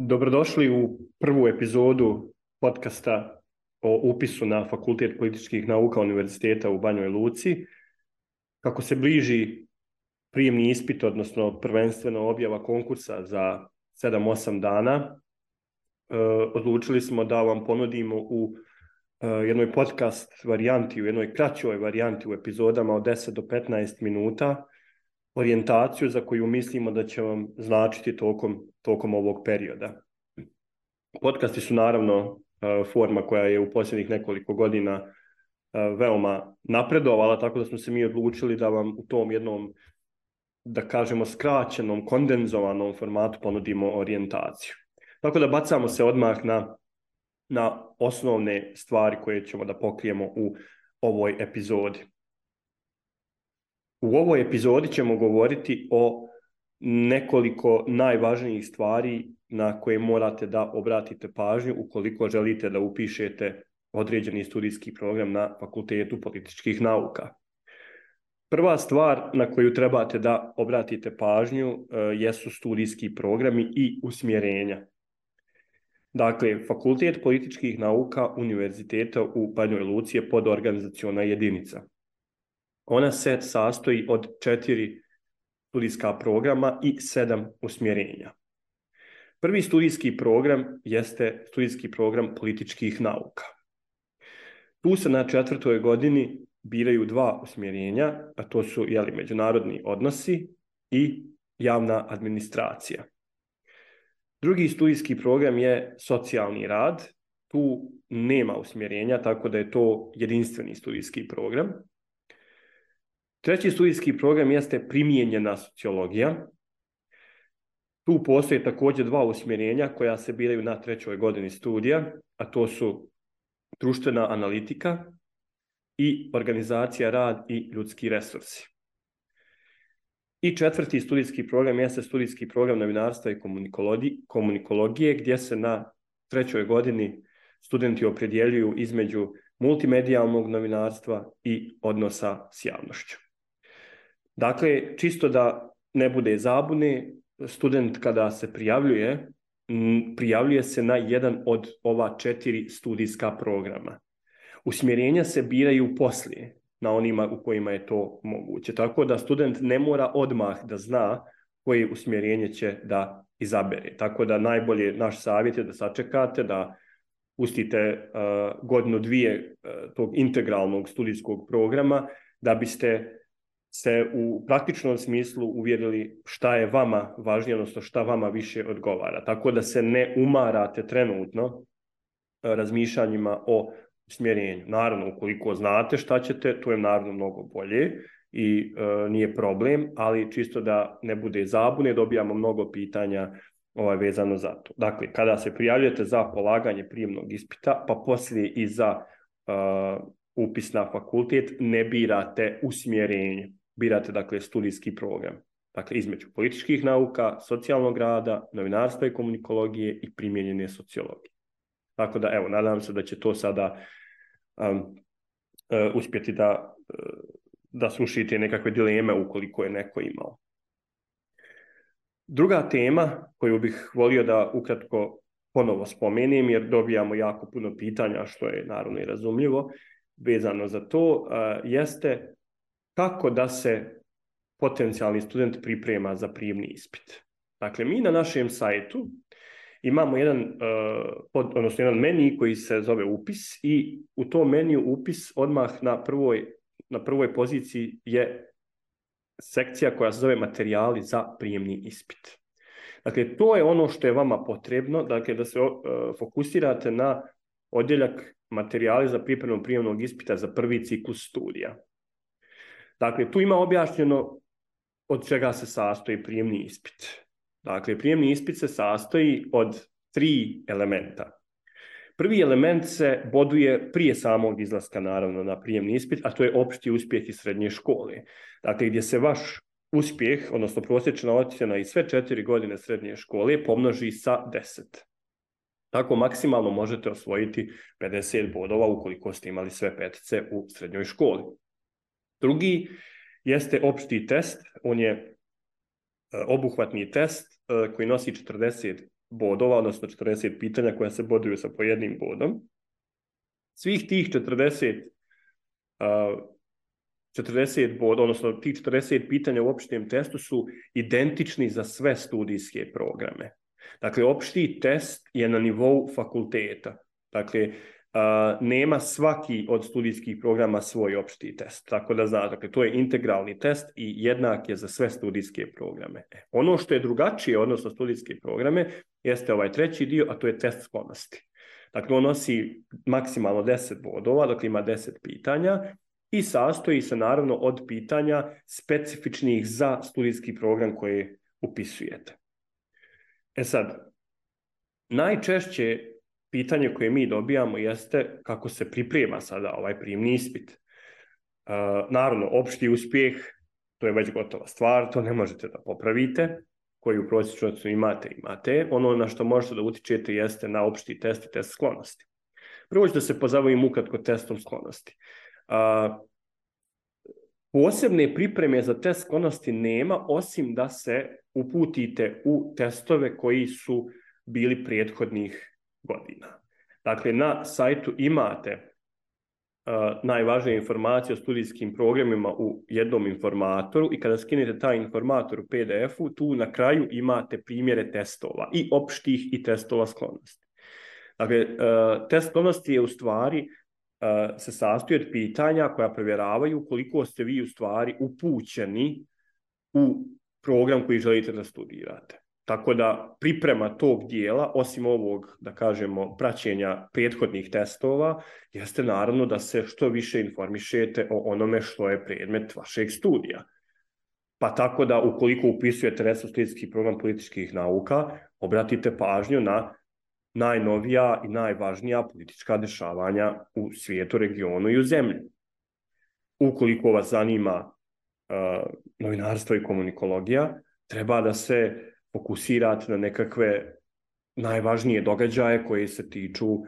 Dobrodošli u prvu epizodu podcasta o upisu na Fakultet političkih nauka Univerziteta u Banjoj Luci. Kako se bliži prijemni ispit, odnosno prvenstveno objava konkursa za 7-8 dana, e, odlučili smo da vam ponudimo u e, jednoj podcast varijanti, u jednoj kraćoj varijanti u epizodama od 10 do 15 minuta, orijentaciju za koju mislimo da će vam značiti tokom, tokom ovog perioda. Podcasti su naravno e, forma koja je u posljednjih nekoliko godina e, veoma napredovala, tako da smo se mi odlučili da vam u tom jednom, da kažemo, skraćenom, kondenzovanom formatu ponudimo orijentaciju. Tako da bacamo se odmah na, na osnovne stvari koje ćemo da pokrijemo u ovoj epizodi. U ovoj epizodi ćemo govoriti o nekoliko najvažnijih stvari na koje morate da obratite pažnju ukoliko želite da upišete određeni studijski program na Fakultetu političkih nauka. Prva stvar na koju trebate da obratite pažnju e, jesu studijski programi i usmjerenja. Dakle, Fakultet političkih nauka Univerziteta u Banjoj Luci je podorganizaciona jedinica. Ona se sastoji od četiri studijska programa i sedam usmjerenja. Prvi studijski program jeste studijski program političkih nauka. Tu se na četvrtoj godini biraju dva usmjerenja, a to su jeli, međunarodni odnosi i javna administracija. Drugi studijski program je socijalni rad. Tu nema usmjerenja, tako da je to jedinstveni studijski program. Treći studijski program jeste primijenjena sociologija. Tu postoje također dva usmjerenja koja se biraju na trećoj godini studija, a to su društvena analitika i organizacija rad i ljudski resursi. I četvrti studijski program jeste studijski program novinarstva i komunikologije gdje se na trećoj godini studenti opredjeljuju između multimedijalnog novinarstva i odnosa s javnošću. Dakle, čisto da ne bude zabune, student kada se prijavljuje, prijavljuje se na jedan od ova četiri studijska programa. Usmjerenja se biraju poslije na onima u kojima je to moguće. Tako da student ne mora odmah da zna koje usmjerenje će da izabere. Tako da najbolje naš savjet je da sačekate, da pustite uh, godinu dvije uh, tog integralnog studijskog programa da biste se u praktičnom smislu uvjerili šta je vama važnije, odnosno šta vama više odgovara. Tako da se ne umarate trenutno e, razmišljanjima o smjerenju. Naravno, ukoliko znate šta ćete, to je naravno mnogo bolje i e, nije problem, ali čisto da ne bude zabune, dobijamo mnogo pitanja ovaj, vezano za to. Dakle, kada se prijavljujete za polaganje prijemnog ispita, pa poslije i za uh, upis na fakultet, ne birate usmjerenje birate dakle studijski program. Dakle, između političkih nauka, socijalnog rada, novinarstva i komunikologije i primijenjene sociologije. Tako da, evo, nadam se da će to sada um, uh, uspjeti da, uh, da slušite nekakve dileme ukoliko je neko imao. Druga tema koju bih volio da ukratko ponovo spomenem, jer dobijamo jako puno pitanja, što je naravno i razumljivo, vezano za to, uh, jeste kako da se potencijalni student priprema za prijemni ispit. Dakle, mi na našem sajtu imamo jedan, pod, odnosno jedan meni koji se zove upis i u tom meniju upis odmah na prvoj, na prvoj poziciji je sekcija koja se zove materijali za prijemni ispit. Dakle, to je ono što je vama potrebno, dakle, da se uh, fokusirate na odjeljak materijali za pripremu prijemnog ispita za prvi ciklus studija. Dakle, tu ima objašnjeno od čega se sastoji prijemni ispit. Dakle, prijemni ispit se sastoji od tri elementa. Prvi element se boduje prije samog izlaska, naravno, na prijemni ispit, a to je opšti uspjeh iz srednje škole. Dakle, gdje se vaš uspjeh, odnosno prosječna ocjena i sve četiri godine srednje škole pomnoži sa 10. Tako maksimalno možete osvojiti 50 bodova ukoliko ste imali sve petice u srednjoj školi. Drugi jeste opšti test, on je e, obuhvatni test e, koji nosi 40 bodova, odnosno 40 pitanja koja se boduju sa pojednim bodom. Svih tih 40 40 boda, odnosno tih 40 pitanja u opštijem testu su identični za sve studijske programe. Dakle, opšti test je na nivou fakulteta. Dakle, nema svaki od studijskih programa svoj opšti test. Tako da znate, dakle, to je integralni test i jednak je za sve studijske programe. E, ono što je drugačije, odnosno studijske programe, jeste ovaj treći dio, a to je test sklonosti. Dakle, on nosi maksimalno 10 bodova, dakle ima 10 pitanja i sastoji se naravno od pitanja specifičnih za studijski program koji upisujete. E sad, najčešće pitanje koje mi dobijamo jeste kako se priprema sada ovaj primni ispit. Uh, naravno, opšti uspjeh, to je već gotova stvar, to ne možete da popravite, koji u prosječnosti imate, imate. Ono na što možete da utičete jeste na opšti test i test sklonosti. Prvo ću da se pozabavim ukratko testom sklonosti. Uh, posebne pripreme za test sklonosti nema, osim da se uputite u testove koji su bili prethodnih godina. Dakle, na sajtu imate uh, najvažnije informacije o studijskim programima u jednom informatoru i kada skinete taj informator u PDF-u, tu na kraju imate primjere testova i opštih i testova sklonosti. Dakle, uh, test sklonosti je u stvari uh, se sastoji od pitanja koja provjeravaju koliko ste vi u stvari upućeni u program koji želite da studirate. Tako da priprema tog dijela, osim ovog, da kažemo, praćenja prethodnih testova, jeste naravno da se što više informišete o onome što je predmet vašeg studija. Pa tako da ukoliko upisujete studijski program političkih nauka, obratite pažnju na najnovija i najvažnija politička dešavanja u svijetu, regionu i u zemlji. Ukoliko vas zanima uh, novinarstvo i komunikologija, treba da se fokusirati na nekakve najvažnije događaje koji se tiču uh,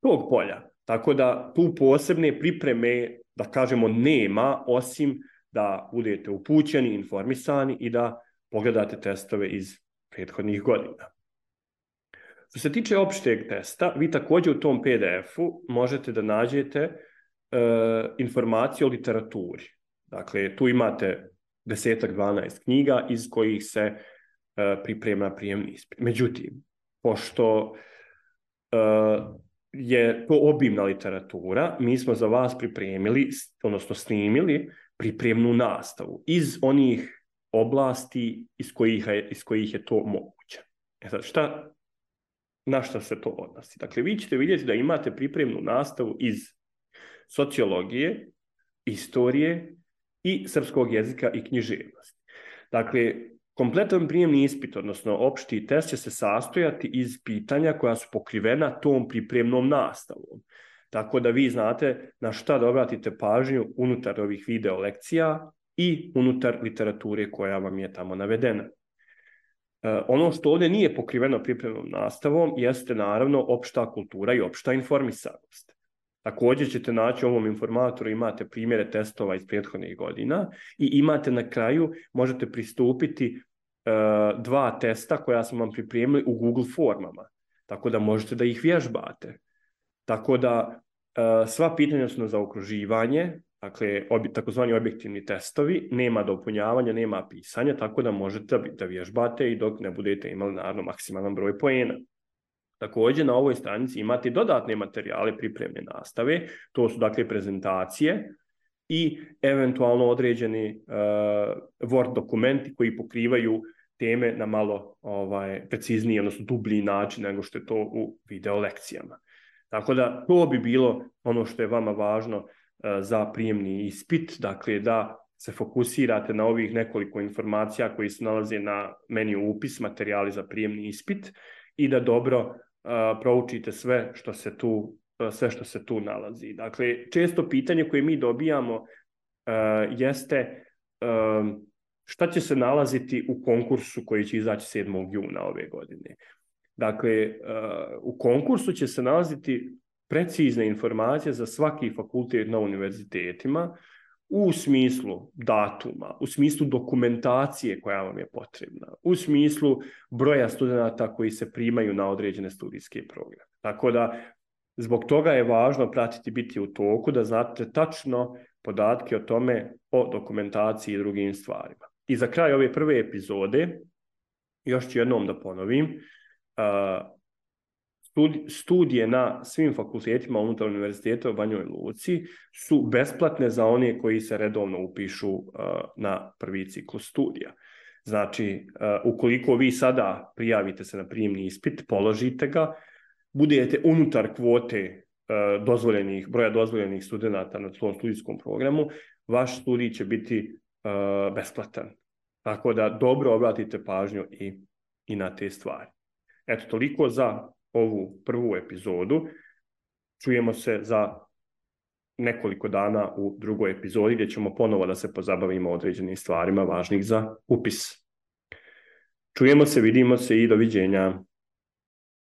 tog polja. Tako da tu posebne pripreme, da kažemo, nema, osim da budete upućeni, informisani i da pogledate testove iz prethodnih godina. Što se tiče opšteg testa, vi također u tom PDF-u možete da nađete uh, informacije o literaturi. Dakle, tu imate desetak, 12 knjiga iz kojih se uh, priprema prijemni ispit. Međutim, pošto uh, je to obimna literatura, mi smo za vas pripremili, odnosno snimili pripremnu nastavu iz onih oblasti iz kojih je, iz kojih je to moguće. E sad, šta, na šta se to odnosi? Dakle, vi ćete vidjeti da imate pripremnu nastavu iz sociologije, istorije, i srpskog jezika i književnosti. Dakle, kompletan prijemni ispit, odnosno opšti test će se sastojati iz pitanja koja su pokrivena tom pripremnom nastavom. Tako da vi znate na šta da obratite pažnju unutar ovih video lekcija i unutar literature koja vam je tamo navedena. E, ono što ovdje nije pokriveno pripremnom nastavom jeste naravno opšta kultura i opšta informisanost. Također ćete naći u ovom informatoru, imate primjere testova iz prethodnih godina i imate na kraju, možete pristupiti uh, dva testa koja smo vam pripremili u Google formama. Tako da možete da ih vježbate. Tako da uh, sva pitanja su na zaokruživanje, dakle takozvani objektivni testovi, nema dopunjavanja, nema pisanja, tako da možete da vježbate i dok ne budete imali naravno maksimalan broj poena. Također na ovoj stranici imate dodatne materijale pripremne nastave, to su dakle prezentacije i eventualno određeni uh, Word dokumenti koji pokrivaju teme na malo ovaj precizniji, odnosno dublji način nego što je to u video lekcijama. Tako da to bi bilo ono što je vama važno uh, za prijemni ispit, dakle da se fokusirate na ovih nekoliko informacija koji se nalaze na meniju upis, materijali za prijemni ispit i da dobro proučite sve što se tu sve što se tu nalazi. Dakle, često pitanje koje mi dobijamo jeste šta će se nalaziti u konkursu koji će izaći 7. juna ove godine. Dakle, u konkursu će se nalaziti precizne informacije za svaki fakultet na univerzitetima u smislu datuma, u smislu dokumentacije koja vam je potrebna, u smislu broja studenta koji se primaju na određene studijske programe. Tako da zbog toga je važno pratiti biti u toku da znate tačno podatke o tome o dokumentaciji i drugim stvarima. I za kraj ove prve epizode, još ću jednom da ponovim, studije na svim fakultetima unutar univerziteta u Banjoj Luci su besplatne za one koji se redovno upišu na prvi ciklus studija. Znači, ukoliko vi sada prijavite se na prijemni ispit, položite ga, budete unutar kvote dozvoljenih, broja dozvoljenih studenta na tom studijskom programu, vaš studij će biti besplatan. Tako da dobro obratite pažnju i, i na te stvari. Eto, toliko za ovu prvu epizodu. Čujemo se za nekoliko dana u drugoj epizodi gdje ćemo ponovo da se pozabavimo određenim stvarima važnih za upis. Čujemo se, vidimo se i doviđenja.